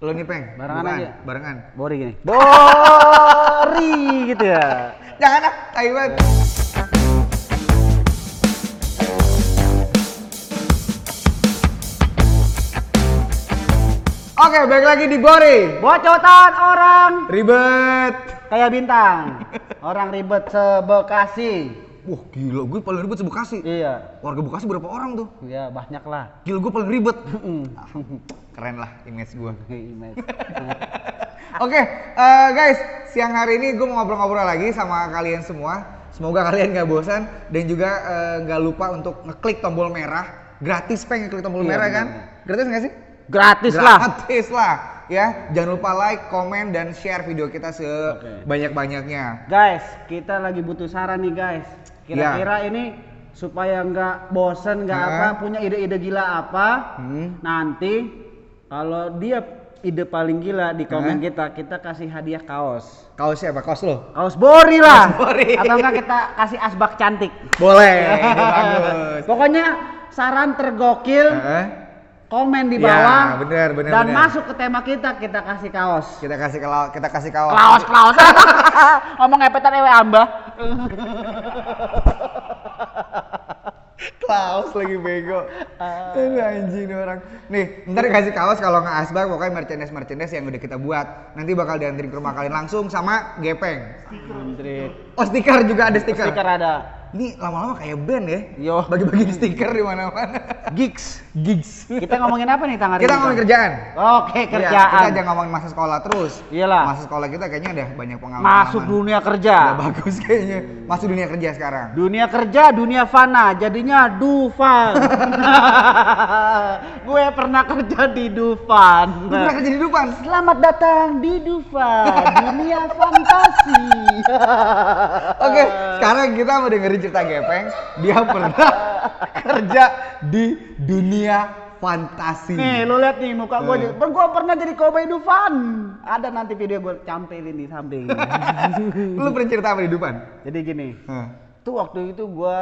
Lo nih peng. Barengan Bukan, aja. Barengan. Bori gini. Bori gitu ya. Jangan ah, tai banget. Oke, balik lagi di Bori. Bocotan orang Ribet. kayak bintang. Orang ribet sebekasi. Wah gila, gue paling ribet sebekasi. Iya. Warga Bekasi berapa orang tuh? Iya, banyak lah. Gila, gue paling ribet. Keren lah image gue. Image. Oke, eh, guys, siang hari ini gue mau ngobrol-ngobrol lagi sama kalian semua. Semoga kalian nggak bosan dan juga nggak lupa untuk ngeklik tombol merah. Gratis peng ngeklik tombol Iya, merah benar, kan? Gratis nggak sih? Gratis lah. Gratis lah. Ya, jangan lupa like, komen, dan share video kita sebanyak-banyaknya. Guys, kita lagi butuh saran nih guys. Kira-kira ini supaya nggak bosen nggak Hah? apa, punya ide-ide gila apa? Hmm. Nanti kalau dia ide paling gila di komen Hah? kita, kita kasih hadiah kaos. Kaos siapa? Kaos lo? Kaos Bori lah. Kaos Bori. Atau enggak kita kasih asbak cantik. Boleh, bagus. Pokoknya saran tergokil Heeh. Komen di Ya, bawah bener, bener, dan bener. masuk ke tema kita kita kasih kaos. Kita kasih kalau kita kasih kaos. Kaos kaos. Ngomong epetan ewe amba. Klaus lagi bego. Aduh anjing orang. Nih, ntar dikasih kaos kalau nggak asbak pokoknya merchandise merchandise yang udah kita buat. Nanti bakal dianterin ke rumah kalian langsung sama Gepeng. Menteri. Oh stiker juga ada stiker. Stiker ada. Ini lama-lama kayak band ya. Yo. Bagi-bagi stiker di mana-mana. Gigs. Gigs. Kita ngomongin apa nih tangan Kita ngomongin kerjaan. Oke, Iya, kerjaan. kita jangan ngomongin masa sekolah terus. Iyalah. Masa sekolah kita kayaknya udah banyak pengalaman. Masuk dunia Udah kerja. bagus kayaknya. Masuk dunia kerja sekarang. Dunia kerja, dunia fana, jadinya Dufan. Gue pernah kerja di Dufan. Lu pernah kerja di depan? Selamat datang di Dufan, dunia fantasi. Oke, sekarang kita mau dengerin cerita Gepeng. Dia pernah kerja di dunia fantasi. Nih, lu lihat nih muka gue. Eh. Gue pernah jadi kobay Dufan. Ada nanti video gue campelin di samping. Lu pernah cerita apa di depan? jadi gini, Hah. tuh waktu itu gue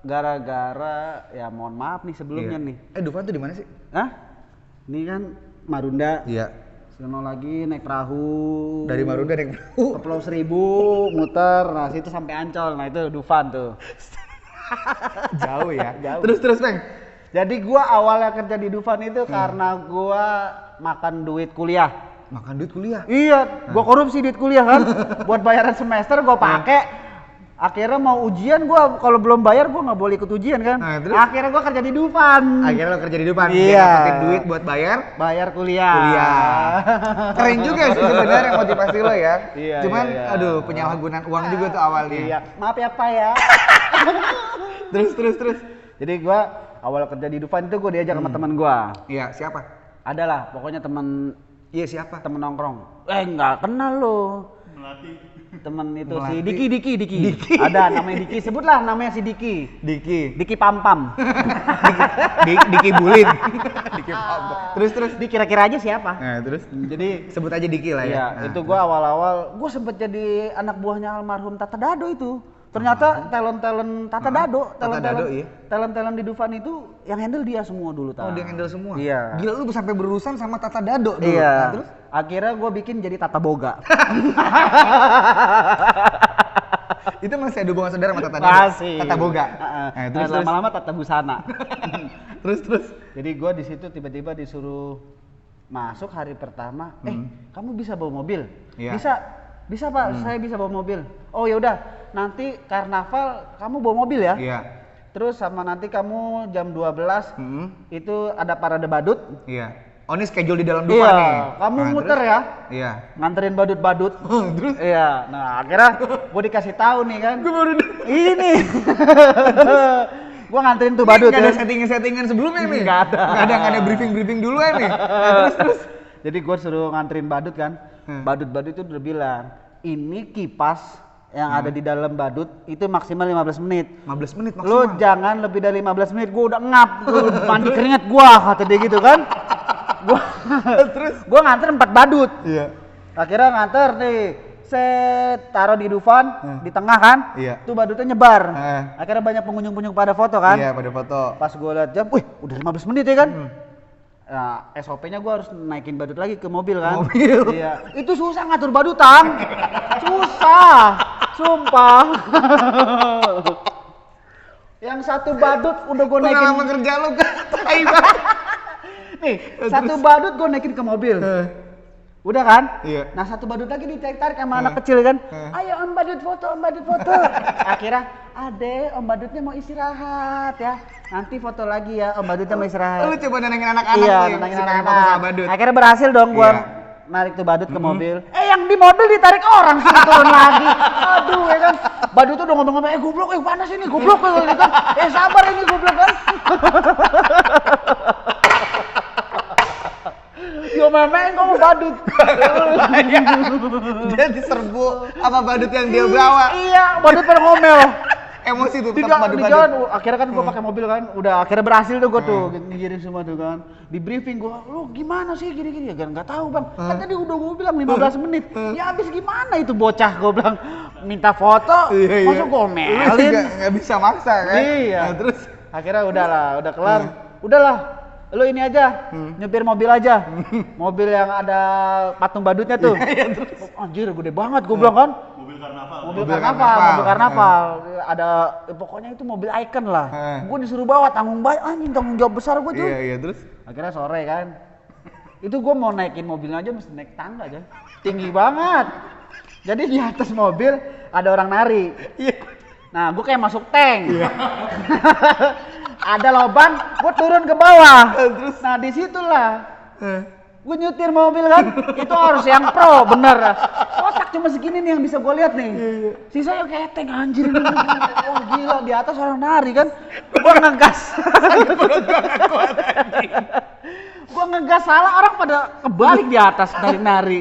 gara-gara ya mohon maaf nih sebelumnya Iya. nih. Eh, Dufan tuh di mana sih? Hah? Ini kan Marunda. Iya. Sono lagi naik perahu. Dari Marunda naik ke Pulau Seribu, muter, nah situ sampai Ancol, nah itu Dufan tuh. Jauh ya. Jauh. Terus terus, Peng. Jadi gua awalnya kerja di Dufan itu karena gua makan duit kuliah. Makan duit kuliah. Iya, gua korupsi duit kuliah kan, buat bayaran semester gua pakai. Akhirnya mau ujian gua kalau belum bayar gua nggak boleh ikut ujian kan. Nah, terus? Akhirnya gua kerja di Dufan. Akhirnya lo kerja di depan. Iya. dapetin duit buat bayar Bayar kuliah. kuliah. Keren juga sih sebenarnya motivasi lo ya. Iya, Cuman iya, iya. aduh penyalahgunaan uang juga tuh awalnya. Iya, maaf ya Pak ya. Terus terus terus. Jadi gua awal kerja di Dufan itu gua diajak Hmm. sama teman gua. Iya, siapa? Adalah pokoknya teman Iya, siapa? temen nongkrong. Eh nggak kenal lo. Temen itu si Melati. Diki Diki Diki. Ada namanya Diki. Sebutlah namanya si Diki. Diki. Diki Pam Pam. Diki, Diki Bulin. Diki Papa. Terus terus. Di kira-kira aja siapa? Nah, terus Jadi sebut aja Diki lah ya. Iya, Nah, itu gua awal-awal gua sempet jadi anak buahnya almarhum Tata Dado itu. Ternyata talent-talent Tata Ah, Dado, Tata talent-talent Dado, iya. talent-talent di Dufan itu yang handle dia semua dulu Oh, Tan. dia handle semua. Iya. Gila lu sampai berurusan sama Tata Dado dulu. Iya. Nah, terus Akhirnya gua bikin jadi Tata Boga. itu masih ada hubungan saudara sama Tata. Masih. Tata Boga. Nah, terus lama-lama Tata Busana. Terus terus. Jadi gua di situ tiba-tiba disuruh masuk hari pertama, eh kamu bisa bawa mobil? Hmm. Iya. Bisa, bisa pak, saya bisa bawa mobil. Oh ya udah, nanti karnaval kamu bawa mobil ya? Iya. Terus sama nanti kamu jam 12 Hmm. itu ada parade badut. Iya. Oh, ini schedule di dalam Dufan Iya, nih. kamu Nah, muter terus? ya, Iya. nganterin badut-badut. terus Iya, nah akhirnya gue dikasih tahu nih kan. gue baru Ini. gue nganterin tuh badut Nggak ada ya. settingan-settingan sebelumnya nih. Nggak ada. Nggak ada, ada briefing-briefing duluan nih. Nah, terus terus. Jadi gue suruh nganterin badut kan. Hmm. Badut-badut itu udah bilang, ini kipas yang Hmm. ada di dalam badut itu maksimal 15 menit. 15 menit Lu maksimal. jangan lebih dari 15 menit, gua udah ngap, gua mandi keringet gua kata dia gitu kan. Gua Terus? gua nganter 4 badut. Iya. Akhirnya nganter nih, set taruh di Dufan Hmm. di tengah kan. Iya. Tuh badutnya nyebar. Eh. Akhirnya banyak pengunjung-pengunjung pada foto kan. Iya, pada foto. Pas gua liat jam, wih udah 15 menit ya kan. Hmm. Nah, SOP-nya gua harus naikin badut lagi ke mobil kan. Mobil. Iya. Itu susah ngatur badut, Tang. susah. Sumpah. Yang satu badut udah gua naikin. Pengalaman kerja lu kan Nih, satu badut gua naikin ke mobil. Udah kan? Iya. Nah satu badut lagi ditarik-tarik sama anak kecil kan. Ayo om badut foto, om badut foto. Akhirnya, ade om badutnya mau istirahat ya. Nanti foto lagi ya, om badutnya mau istirahat. Lu coba nenengin anak-anak iya, anak-anak. foto sama badut. Akhirnya berhasil dong gua Iya. narik tuh badut ke mobil. Eh yang di mobil ditarik orang sih turun lagi. Aduh ya kan. Badut tuh udah ngomong-ngomong, eh goblok, eh panas ini, goblok gitu kan. Eh sabar ini goblok kan. Memen kamu badut. Dia diserbu sama badut yang dia bawa. Iya, badut pada ngomel. Emosi tuh Di, tetap di badut-badut. jalan, akhirnya kan gua pakai mobil kan, udah akhirnya berhasil tuh gua tuh ngirim semua tuh kan. Di briefing gua, lu gimana sih gini-gini ya? Nggak tahu bang. Kan tadi udah gua bilang 15 menit. Ya habis gimana itu bocah gua bilang minta foto, Iya, iya. masa gua Lu omelin. juga nggak bisa maksa kan? Iya. Nah, terus Akhirnya udahlah, udah kelar. Udahlah, lu ini aja, nyupir mobil aja. mobil yang ada patung badutnya tuh. Oh, anjir, gede banget gue bilang kan. Mobil karnaval. Mobil Mobil karnaval, karnaval. mobil karnaval. Ada eh, pokoknya itu mobil icon lah. Eh. Gue disuruh bawa tanggung banyak anjing tanggung jawab besar gue cuy. iya iya terus Akhirnya sore kan. Itu gue mau naikin mobilnya aja mesti naik tangga aja. Tinggi banget. Jadi di atas mobil ada orang nari. iya Nah, gue kayak masuk tank. ada lubang, gue turun ke bawah. Terus? Nah, di situlah Eh, gue nyetir mobil kan. itu harus yang pro, bener. Kotak cuma segini nih yang bisa gue lihat nih. Sisanya kayak tank anjir. Wah gila, di atas orang nari kan. Gue ngegas. gue ngegas salah, orang pada kebalik di atas nari-nari.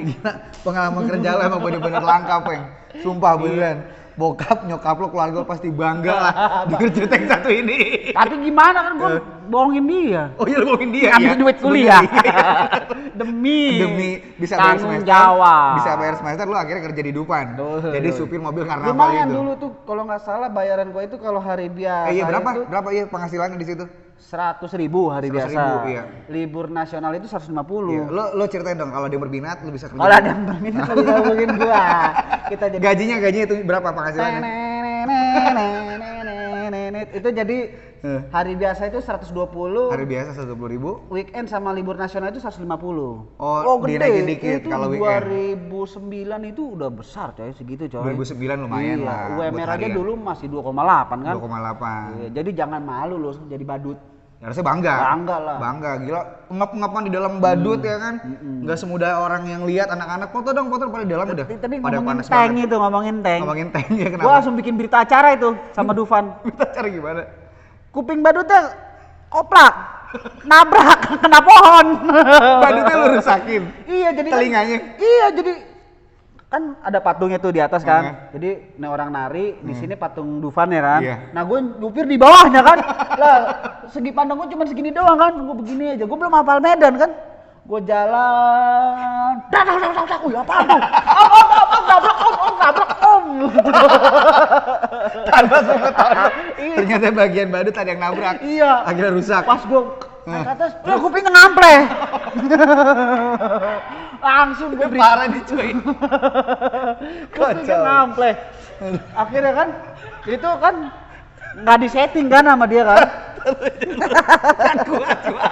pengalaman kerja lo emang bener-bener langka peng sumpah Iya. beneran bokap nyokap lo keluarga lo pasti bangga lah denger cerita yang satu ini Tapi gimana kan gue bohongin dia. oh iya lo bohongin dia Ambil ya? duit kuliah. Iya. demi demi bisa bayar semester jawab. bisa bayar semester lo akhirnya kerja di Dupan jadi supir mobil karnaval Lumayan itu dulu tuh kalau nggak salah bayaran gue itu kalau hari biasa eh, iya berapa itu berapa iya penghasilannya di situ seratus ribu hari 100.000, biasa. iya. Libur nasional itu 150 Iya. lo lo ceritain dong kalau dia berminat lo bisa kerja Kalau ada yang berminat lo bisa hubungin gua. Kita jadi gajinya gajinya itu berapa penghasilannya itu jadi Eh. hari biasa itu 120 hari biasa satu puluh ribu weekend sama libur nasional itu 150 Oh, dinaikin dikit itu kalau weekend. 2009 itu udah besar coy segitu coy 2009 lumayan iya. lah UMR aja dulu masih 2,8 kan 2,8 Iya, jadi jangan malu loh jadi badut Ya, harusnya bangga. Bangga lah. Hmm. Bangga, gila. Ngap-ngapan di dalam badut ya kan. Nggak semudah orang yang lihat anak-anak foto dong, foto pada di dalam udah. tadi pada ngomongin panas tank banget. itu ngomongin tank Ngomongin tank ya gua kenapa? langsung bikin berita acara itu sama Dufan Kita cari gimana? kuping badutnya koplak nabrak kena pohon Badutnya lu rusakin. iya jadi kan- Telinganya. iya jadi kan ada patungnya tuh di atas kan. Heeh. jadi ini orang nari di sini patung Dufan ya kan. Iya. nah gue nyupir di bawahnya kan. Lah segi pandang gue cuma segini doang kan. Gue begini aja. Gue belum hafal medan kan. Gue jalan. Dak dak dak dak dak. Wih apa tuh? Om om om om nabrak om om nabrak om. Tanpa sepengetahuan. Ternyata bagian badut ada yang nabrak. iya. Akhirnya rusak. pas gue naik ke atas lah kupingnya ngample langsung gue beri Parah nih cuy. kupingnya ngample akhirnya kan itu kan nggak disetting kan sama dia kan Gak kuat gua.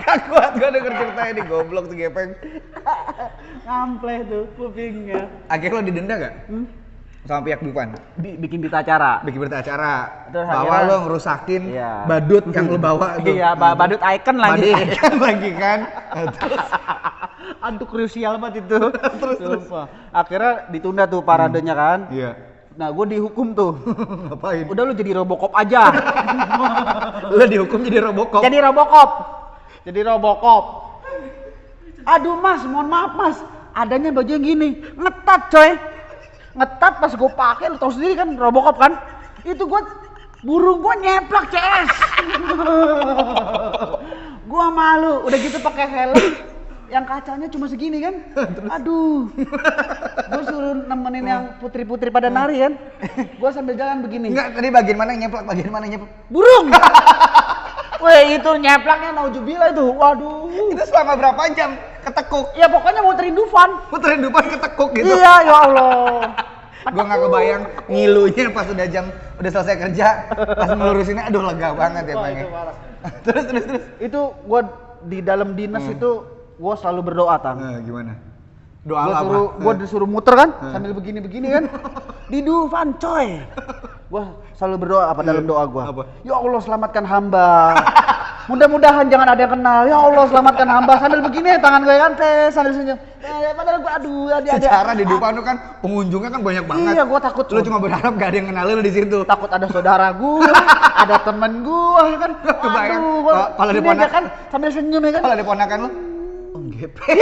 Gak kuat gua denger cerita ini goblok tuh gepeng. ngample tuh kupingnya Akhirnya lo didenda gak? Hmm? Sama pihak? Bi- bikin berita acara bikin berita acara Terus bahwa akhirnya- lo ngerusakin Iya. badut yang lo bawa tuh. iya ba- badut icon lagi Badut icon lagi kan. Terus aduh krusial banget itu terus, akhirnya ditunda tuh paradenya kan iya. nah gue dihukum tuh Ngapain? udah lu jadi robocop aja Lo dihukum jadi Robocop. Jadi Robocop. Jadi Robocop. Aduh mas, mohon maaf mas. Adanya baju yang gini, ngetat coy. Ngetat pas gue pakai, lu tau sendiri kan Robocop kan. Itu gue burung gue nyeplak CS. gua malu, udah gitu pakai helm yang kacanya cuma segini kan. Aduh. gue suruh nemenin yang putri-putri pada nari kan. Gue sambil jalan begini. Enggak, tadi bagian mana yang nyeplak, bagian mana yang nyeplak? Burung. Weh itu nyeplaknya naujubillah itu. Waduh. Itu selama berapa jam ketekuk? Ya pokoknya muterin Dufan. Puterin depan ketekuk gitu. Iya ya Allah. Gua nggak kebayang ngilunya pas udah jam udah selesai kerja, pas ngelurusinnya aduh lega banget ya Bang. itu ya. terus terus terus. Itu gua di dalam dinas itu gua selalu berdoa tang. Nah, gimana? Doa Gua apa? suruh gua disuruh muter kan Hmm. sambil begini-begini kan. Di Dufan coy. Gua selalu berdoa apa dalam doa gua. Apa? Ya Allah selamatkan hamba. Mudah-mudahan jangan ada yang kenal. Ya Allah selamatkan hamba sambil begini tangan gue kan tes sambil senyum. Eh, padahal gua aduh ada ada. Secara di depan lu kan pengunjungnya kan banyak banget. Iya, gua takut. Lu cuma berharap gak ada yang kenalin lu di situ. takut ada saudara gua, ada temen gua kan. Kebayang. Kalau- kalau ponak- kan sambil senyum ya kan. Kalau ada ponakan lu, Om Gepe.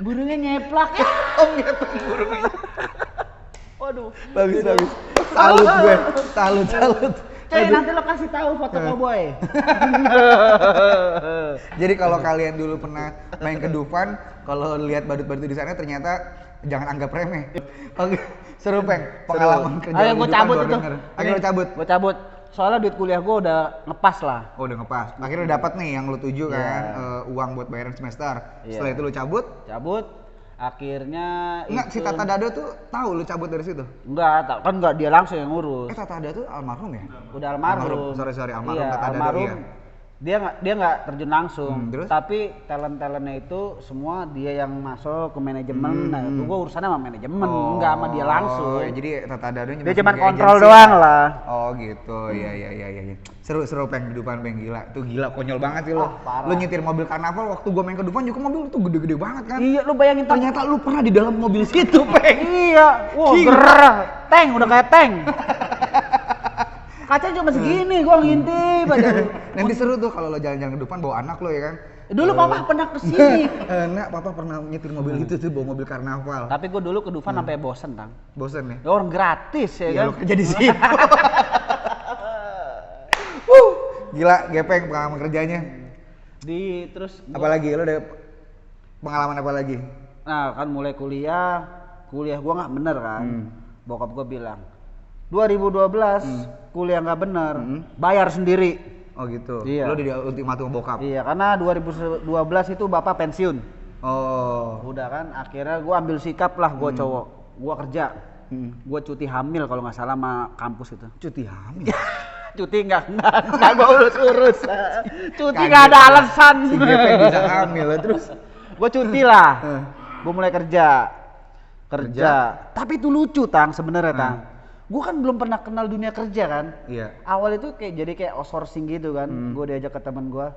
Burungnya nyeplak ya. Om Gepe burungnya. Waduh. Bagus bagus. Salut gue. Salut salut. Coy, nanti lo kasih tahu foto cowboy. Jadi kalau kalian dulu pernah main ke Dufan, kalau lihat badut-badut di sana ternyata jangan anggap remeh. Oke, seru peng pengalaman kerja Ayo Dufan cabut itu. Ayo cabut. Gua cabut. Soalnya duit kuliah gua udah ngepas lah. Oh udah ngepas. Akhirnya dapat nih yang lu tuju Iya. kan eh, uang buat bayaran semester. Iya. Setelah itu lu cabut. Cabut. Akhirnya Enggak, si itu- Tata Dado tuh tahu lu cabut dari situ. Enggak, kan enggak dia langsung yang ngurus. Eh Tata Dado tuh almarhum ya? Udah almarhum. Almarhum. Sorry, sorry, almarhum Iya, Tata Dado, almarhum. Dia nggak dia nggak terjun langsung, Hmm, terus? tapi talent talentnya itu semua dia yang masuk ke manajemen. Nah, itu gua urusannya sama manajemen, enggak sama dia langsung. Hmm. Oh, jadi Tata Dado dia cuma kontrol doang lah. Oh gitu, iya iya iya iya. Seru seru peng di Dufan peng gila. Tuh gila konyol banget sih lo. Parah. Lu nyetir mobil karnaval waktu gua main ke Dufan juga mobil tuh gede-gede banget kan. Iya, lu bayangin. Ternyata lu pernah di dalam mobil situ peng. Iya, Gila. gerah, tank udah kayak tank. Kaca cuma segini, gua ngintip aja. Nanti seru tuh kalau lo jalan-jalan ke Dufan bawa anak lo ya kan. Dulu papa pernah ke sini. Eh, nak, papa pernah nyetir mobil itu tuh bawa mobil karnaval. Tapi gua dulu ke Dufan sampai bosen, Tang. Bosen ya? Ya orang gratis ya, Ya, kan. lo kerja di. Wuh, gila gepeng pengalaman kerjanya. Di terus gua- Apalagi lo ada pengalaman apa lagi? Nah kan mulai kuliah, kuliah gua nggak bener kan. Hmm. Bokap gua bilang, 2012 kuliah nggak bener, Hmm. bayar sendiri. Oh gitu. Iya. Lo di ultimatum bokap. Iya, karena 2012 itu bapak pensiun. Oh. Udah kan, akhirnya gua ambil sikap lah gua cowok, gua kerja, Hmm. gua cuti hamil kalau nggak salah sama kampus itu. Cuti hamil. cuti nggak nggak nggak gua urus urus. cuti nggak ada alasan. Si bisa hamil terus. gua cuti lah. Eh. Gue mulai kerja. Kerja. Tapi itu lucu, Tang, sebenarnya, Tang. Gue kan belum pernah kenal dunia kerja kan. Iya. Awal itu kayak jadi kayak outsourcing gitu kan. Hmm. Gue diajak ke teman gue.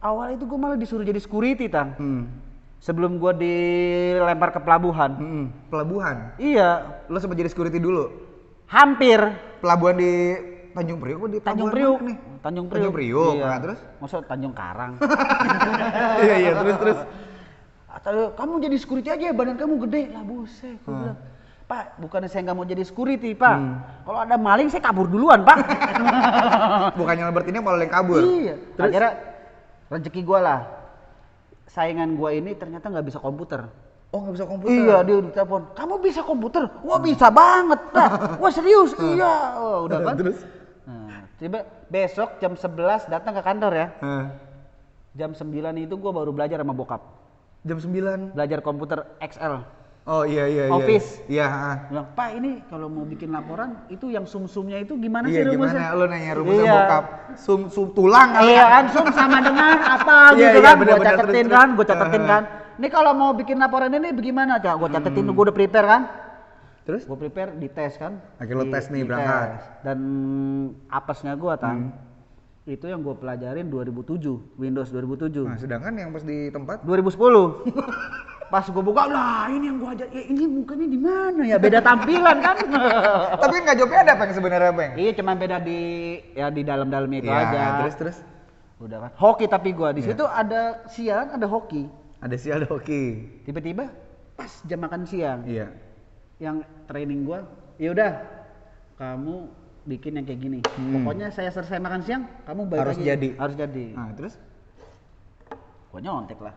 Awal itu gue malah disuruh jadi security, Tang. Hmm. Sebelum gue dilempar ke pelabuhan. Hmm. Pelabuhan. Iya, Lo sempat jadi security dulu. hampir. Pelabuhan di Tanjung Priok apa di Tanjung Priuk nih? Tanjung Priuk. Tanjung Priuk. Iya. Nah, terus? Maksud Tanjung Karang. Iya iya terus terus. Atau kamu jadi security aja badan kamu gede lah buset. Hmm. bilang, Pak, bukannya saya nggak mau jadi security, Pak. Hmm. Kalau ada maling saya kabur duluan, Pak. Bukannya Albert ini malah yang kabur. iya. Terus? Akhirnya rezeki gua lah. Saingan gua ini ternyata nggak bisa komputer. Oh nggak bisa komputer. Iya, dia udah telepon. Kamu bisa komputer? Wah, bisa banget, Pak. Wah, serius? iya. Oh, udah kan? Terus? Nah, tiba besok jam 11 datang ke kantor ya. Hah. Jam 9 itu gua baru belajar sama bokap. Jam 9. Belajar komputer XL. Oh iya iya iya. Office. Iya, bilang pak ini kalau mau bikin laporan itu yang sum-sumnya itu gimana Iya sih rumusnya? gimana? Lo nanya rumusnya Iya. bokap. Sum sum tulang kali Iya ya? kan sum sama dengan apa Iya, gitu iya, kan? benar, Gue catetin kan, gue catetin kan. Ini kalau mau bikin laporan ini bagaimana? Coba gue catetin, gue udah prepare kan. Terus? Gue prepare di tes kan. Akhirnya lo tes nih, berangkat. tes. Dan apesnya gue tang. Hmm. Itu yang gue pelajarin 2007, Windows 2007. Nah, sedangkan yang pas di tempat 2010. Pas gue buka, lah ini yang gue ajar, ya ini mukanya di mana ya? Beda tampilan kan? tapi nggak jawabnya ada peng sebenarnya peng. Iya cuma beda di ya di dalam-dalam itu Iya, aja. terus terus Udah kan. Hoki tapi gua di Iya. situ ada siang ada hoki. ada sih ada oke. Tiba-tiba pas jam makan siang Iya. yang training gua, ya udah kamu bikin yang kayak gini. Hmm. Pokoknya saya selesai makan siang, kamu balik Harus lagi. jadi. Harus jadi. Nah, terus Gua nyontek lah.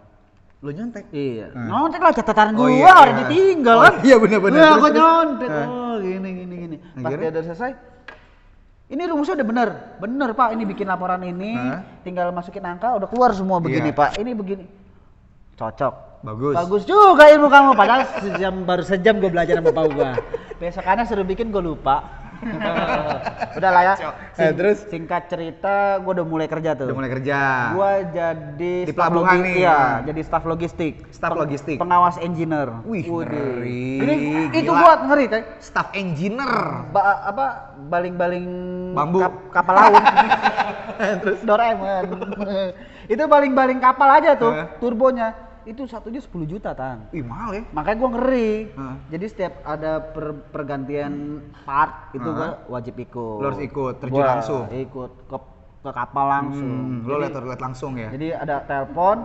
Lo nyontek. Iya. Hmm. Nyontek lah catatan Oh, gua iya, udah iya. ditinggal Oh, kan. iya, benar-benar. Nah, Terus, gua nyontek. Nah. Oh, gini gini gini. Pas Akhirnya? dia udah selesai Ini rumusnya udah bener, bener pak. Ini bikin laporan ini, Hah? tinggal masukin angka, udah keluar semua begini Iya. pak. Ini begini, cocok. Bagus. Bagus juga ilmu kamu. Padahal sejam baru sejam gue belajar sama bapak gua. Besokannya suruh bikin gue lupa. udah lah ya. Sing- Eh, terus? singkat cerita, gue udah mulai kerja tuh. Udah mulai kerja. Gua jadi Di pelabuhan nih, Iya, ya. jadi staf logistik. Staf Peng- logistik. Pengawas engineer. Wih, Waduh. ngeri. Ini itu gua ngeri, Teh. Staff engineer. Ba- apa baling-baling Bambu. kap- kapal laut. Terus Doraemon. itu baling-baling kapal aja tuh, turbonya. Itu satunya 10 juta, Tang. Wih, mahal ya. Makanya gua ngeri. Hah? Jadi setiap ada per- pergantian part itu gua wajib ikut. Lo harus ikut, terjun Gua langsung. Ikut ke ke kapal langsung. Hmm, lo lihat lihat langsung ya. jadi ada telepon.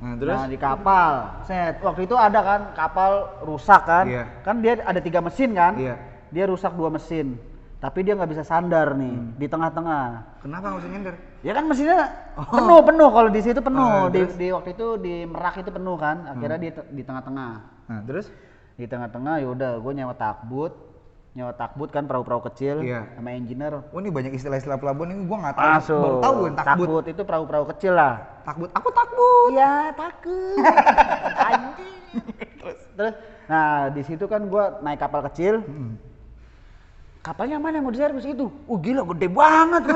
Nah, terus? Nah, di kapal. Set. Waktu itu ada kan kapal rusak kan? Iya. Kan dia ada tiga mesin kan? Iya. Dia rusak dua mesin. Tapi dia nggak bisa sandar nih Hmm. di tengah-tengah. Kenapa nggak usah nyender? Ya kan mesinnya penuh penuh kalau di situ penuh. Oh, di, terus? di waktu itu di Merak itu penuh kan? Akhirnya di di tengah-tengah. Nah, terus? Di tengah-tengah yaudah gue nyewa takbut. Nyewa takbut kan perahu-perahu kecil Iya. sama engineer. Oh, ini banyak istilah-istilah pelabuhan ini gua nggak tahu. Baru tahu gue takbut. Takbut itu perahu-perahu kecil lah. Takbut. Aku takbut. Iya takut. Anjing. terus, terus, nah di situ kan gua naik kapal kecil. Hmm. Kapalnya mana yang mau diservis itu? Oh gila gede banget.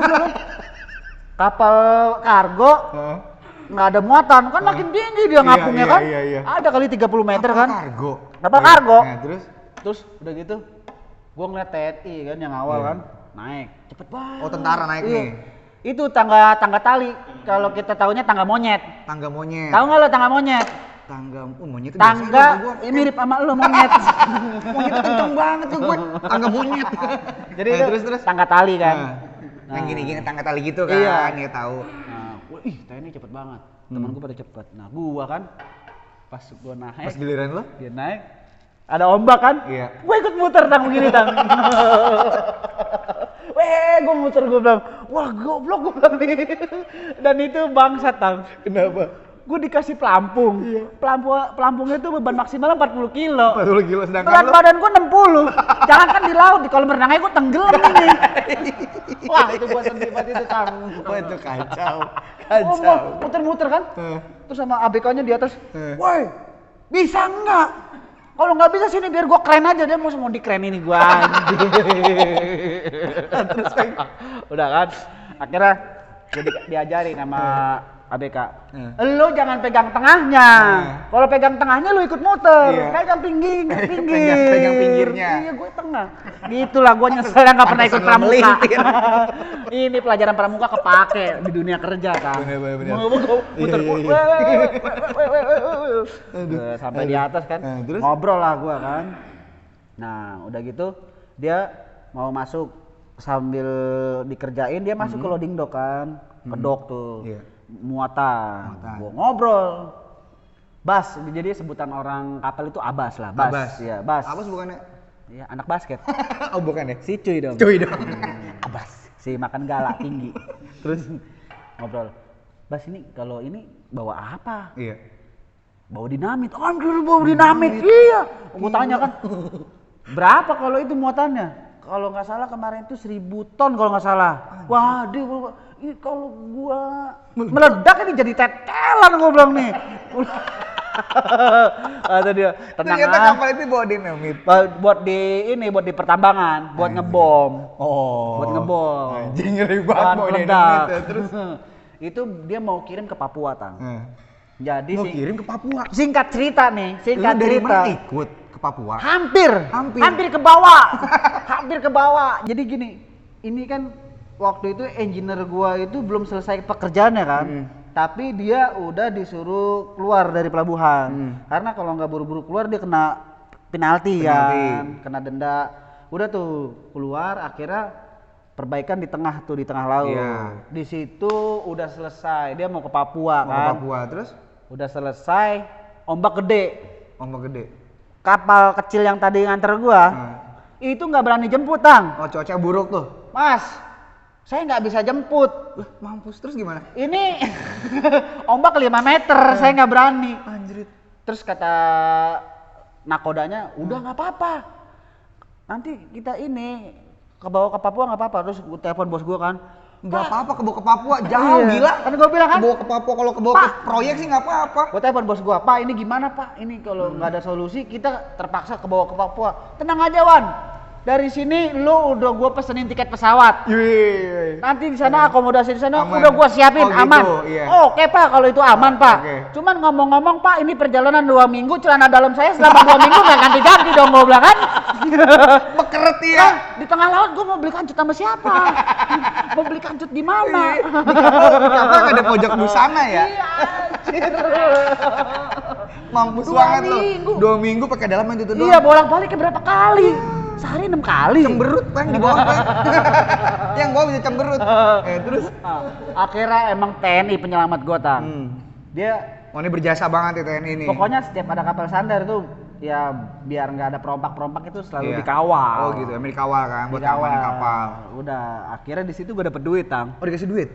Kapal kargo Hah? nggak ada muatan kan makin tinggi dia Iya, ngapungnya iya, kan. iya, iya. Ada kali 30 meter Kapal kan. Kargo. Kapal Iya. kargo. Nah, terus? Terus udah gitu gua ngeliat TNI kan yang awal Iya. kan naik cepet banget. Oh, tentara naik Iya. nih. Itu tangga tangga tali. Kalau kita tahunya tangga monyet. Tangga monyet. Tahu nggak lo tangga monyet? Tangga, oh, monyet itu Tangga biasanya gua, ini mirip sama lo monyet. monyet itu kenceng banget tuh gue. Tangga monyet. Jadi Nah, itu terus terus. tangga tali kan. Nah, yang gini-gini tangga tali gitu kan, Iya. ya tahu. Nah, gua, ih TNI cepet banget. Temen gua pada cepet. Nah gua kan pas gua naik, Pas giliran lo? dia naik, ada ombak kan? Iya. Gua ikut muter tang begini tang. Weh, gua muter gua bilang, wah goblok gua bilang nih. Dan itu bangsat tang. Kenapa? Gue dikasih pelampung. Pelampung pelampungnya itu beban maksimal 40 kilo. 40 kilo sedangkan Berat lo badan gua 60. Jangan kan di laut, di kolam renangnya gua tenggelam ini. Wah, itu gua sedih banget itu, Kang. Wah, itu kacau. Oh, Kacau. mau muter-muter kan? Eh. Terus sama ABK-nya di atas. Eh. Woi, bisa enggak? Kalau nggak bisa sini biar gua keren aja dia mau mau dikeren ini gua. anjing. Udah kan? Akhirnya dia di- diajarin sama ABK. Eh. Lu jangan pegang tengahnya. Kalau pegang tengahnya lu ikut muter. Iya. Pegang pinggir, pinggir. Pegang- pegang pinggirnya. Iya, gue tengah. Gitulah gua nyesel yang nggak pernah ikut lo pramuka. Ini pelajaran pramuka kepake di dunia kerja kan. Bener, bener, bener. Mau- mau- muter Iya, iya, iya. Udah sampai di atas kan. Terus? Ngobrol lah gua kan. Nah, udah gitu dia mau masuk sambil dikerjain dia masuk ke loading dock kan. Ke dock tuh. Hmm. Iya. Muatan. Muatan. Gua ngobrol. Bas, jadi sebutan orang kapal itu Abas lah, Bas. Abas. Iya, Bas. Abas bukannya? Iya, anak basket. oh, bukan ya? si cuy dong. Cuy dong. Abas. Si makan galak tinggi. Terus ngobrol. Bas ini kalau ini bawa apa? Iya. Bawa dinamit. Anjir bawa dinamit. Iya. Gue tanya kan. Berapa kalau itu muatannya? Kalau nggak salah kemarin itu 1000 ton kalau nggak salah. Waduh, gua, ini kalau gua meledak ini jadi tetelan gua bilang nih. Kata dia, tenang Ternyata ah. kapal itu bawa dinamit. Buat di ini buat di pertambangan, buat ngebom. Oh. Buat ngebom. Anjing ngeri banget bawa dinamit ya. Terus? itu dia mau kirim ke Papua, Tang. Eh. Jadi Mau sing- kirim ke Papua. singkat cerita nih, Lu singkat dari cerita. mana ikut ke Papua? Hampir, Hampir. ke bawah, hampir ke bawah. Jadi gini, ini kan waktu itu engineer gua itu belum selesai pekerjaannya kan, Hmm. tapi dia udah disuruh keluar dari pelabuhan. Hmm. Karena kalau nggak buru-buru keluar dia kena penalti, Penalti. kan, kena denda. Udah tuh keluar, akhirnya perbaikan di tengah tuh di tengah laut. Iya. Di situ udah selesai, dia mau ke Papua Mau ke kan. Papua terus? Udah selesai, ombak gede Ombak gede. kapal kecil yang tadi nganter gua Nah. itu nggak berani jemput tang Oh, cuaca buruk tuh. mas saya nggak bisa jemput mampus terus gimana? ini ombak 5 meter saya nggak berani Anjrit. terus kata nakodanya udah nggak apa-apa nanti kita ini ke bawah ke Papua nggak apa-apa terus gue telepon bos gue kan Nggak apa-apa ke bawah ke Papua, jauh Iya. gila. Kan gua bilang kan. Ke bawah ke Papua, kalau ke bawah ke proyek sih nggak apa-apa. gue telepon bos gue pak ini gimana pak ini kalau nggak ada solusi kita terpaksa ke bawah ke Papua tenang aja Wan dari sini lu udah gue pesenin tiket pesawat Iya. nanti di sana akomodasi di sana Aman. udah gua siapin Oh, gitu, aman. iya. Oke pak kalau itu aman pak. Oke. Cuman ngomong-ngomong pak ini perjalanan dua minggu celana dalam saya selama dua minggu nggak ganti-ganti dong gua bilang kan. Bekeret ya. Nah, di tengah laut gua mau beli kancut sama siapa? mau beli kancut di mana? Kenapa nggak ada pojok busana ya? Iya. Mampus Dua banget lo. minggu. Dua minggu pakai dalam itu doang. Iya bolak-balik ke berapa kali? Sehari enam kali. Cemberut kan di bawah kan. Yang bawah bisa cemberut. Eh terus. Ah, akhirnya emang TNI penyelamat gua tang. Hmm. Dia Oh ini berjasa banget ya TNI ini. Pokoknya setiap ada kapal sandar itu ya biar nggak ada perompak-perompak itu selalu Iya. dikawal. Oh gitu, emang dikawal kan buat Dikawal. kapal. Udah, akhirnya di situ gue dapet duit, Tang. Oh dikasih duit?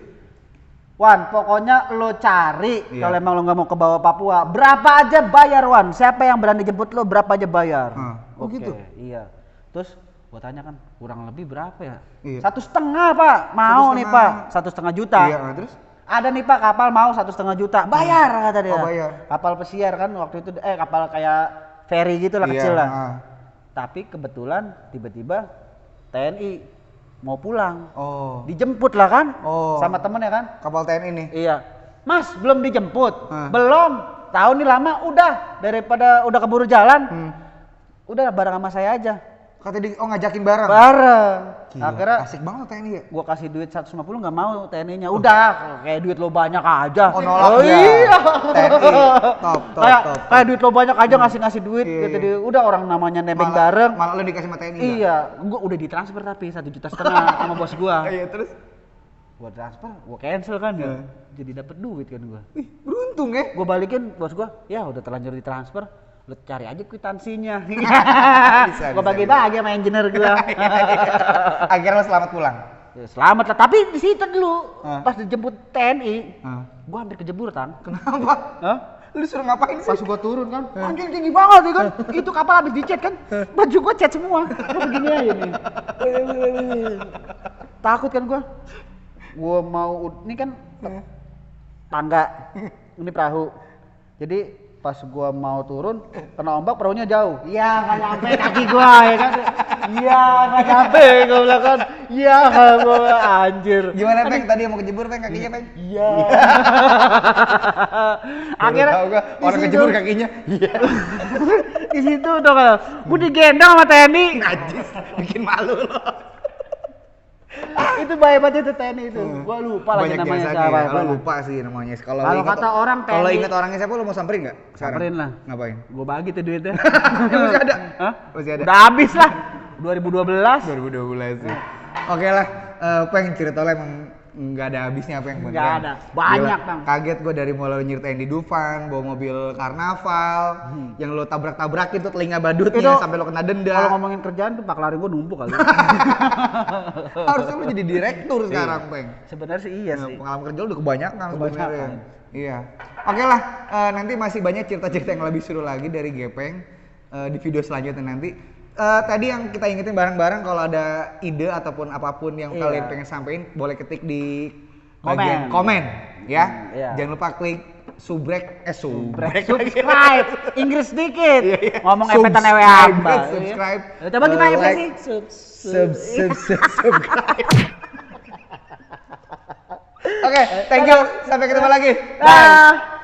Wan, pokoknya lo cari Iya. kalau emang lo nggak mau ke bawah Papua, berapa aja bayar, Wan. Siapa yang berani jemput lo, berapa aja bayar. Hmm. Oh, Oke, gitu? Iya. Terus gua tanya kan, kurang lebih berapa ya? Iya. Satu setengah, Pak. Mau nih, setengah. Pak. Satu setengah juta. Iya, nah, terus? Ada nih Pak kapal mau satu setengah juta, bayar kata dia. Oh, bayar. Kapal pesiar kan waktu itu, eh kapal kayak ferry gitu lah Iya, kecil lah. ah. Tapi kebetulan tiba-tiba TNI mau pulang, Oh. dijemput lah kan, Oh. sama temennya kan. Kapal TNI nih. Iya, Mas belum dijemput, Hah. belum. Tahun ini lama, udah daripada udah keburu jalan, Hmm. udah bareng sama saya aja, Kata di oh ngajakin bareng. bareng. Gila, Akhirnya asik banget TNI ya. gua kasih duit 150 nggak mau TNI-nya. Udah, kayak duit lo banyak aja. Oh, nolak dia. iya. TNI. Top, top, kayak, top, top. kayak duit lo banyak aja ngasih-ngasih duit Iya, gitu iya. dia. Udah orang namanya nebeng Malah- bareng. Malah lu dikasih sama TNI. Iya, gua udah ditransfer tapi satu juta setengah sama bos gua. Iya, terus? Gua transfer, gua cancel kan ya. Jadi dapet duit kan gua. Ih, beruntung ya. Gua balikin bos gua, ya udah terlanjur ditransfer. Lu cari aja kwitansinya. Bisa, bagi-bagi sama engineer gua. Akhirnya lo selamat pulang. Ya, selamat lah, tapi di situ dulu pas dijemput TNI, gua hampir kejebur tan. Kenapa? Hah? Lu suruh ngapain sih? Pas gua turun kan, anjing tinggi banget ya kan. Itu kapal habis dicet kan. Baju gua cat semua. Begini aja nih. Takut kan gua. Gua mau ini kan tangga. Ini perahu. Jadi pas gua mau turun kena ombak perahunya jauh. Iya, nggak nyampe kaki gua ya kan. Iya, nggak nyampe gua bilang kan. Iya, gua anjir. Gimana Peng? Tadi mau kejebur Peng kakinya Peng? Iya. Akhirnya gua, orang kejebur kakinya. Iya. di situ dong kan. Gue digendong sama TNI. Najis, bikin malu lo. itu bahaya banget itu TNI itu. Gua lupa lagi Banyak namanya siapa. ya. Lo lupa sih namanya. Kalau Kalau kata orang Kalau TNI ingat orangnya siapa lo mau samperin nggak? sekarang? Samperin lah. Ngapain? Gue bagi tuh duitnya. Masih ada? Hah? Masih ada? Udah habis lah. 2012. 2012 sih. Oke lah, eh, Peng cerita lo emang nggak ada habisnya Peng. Nggak beneran. ada. Banyak, Gila, Bang. Kaget gue dari mulai nyeritain di Dufan, bawa mobil karnaval, yang lo tabrak-tabrakin tuh telinga badutnya Hmm. Itu- sampai lo kena denda. Kalau ngomongin kerjaan tuh Pak Lari gue numpuk kali. Harusnya lo jadi direktur sekarang, Peng. Sebenarnya sih iya Nah, sih. pengalaman kerja lu udah kebanyakan Kebanyakan. sebenarnya. Iya. Oke lah, eh, nanti masih banyak cerita-cerita yang lebih seru lagi dari Gepeng eh, di video selanjutnya nanti. Eh, tadi yang kita ingetin bareng-bareng kalau ada ide ataupun apa pun yang Iya. kalian pengen sampaikan boleh ketik di Komen. bagian komen ya. Hmm, iya. Jangan lupa klik subrek eh subrek Subscribe. Inggris dikit. Iya, iya. Ngomong epetan ewe hamba. subscribe. Ya, Coba kita apa like, sih? Sub, sub sub sub subscribe. Oke, thank you. Sampai ketemu lagi. Bye.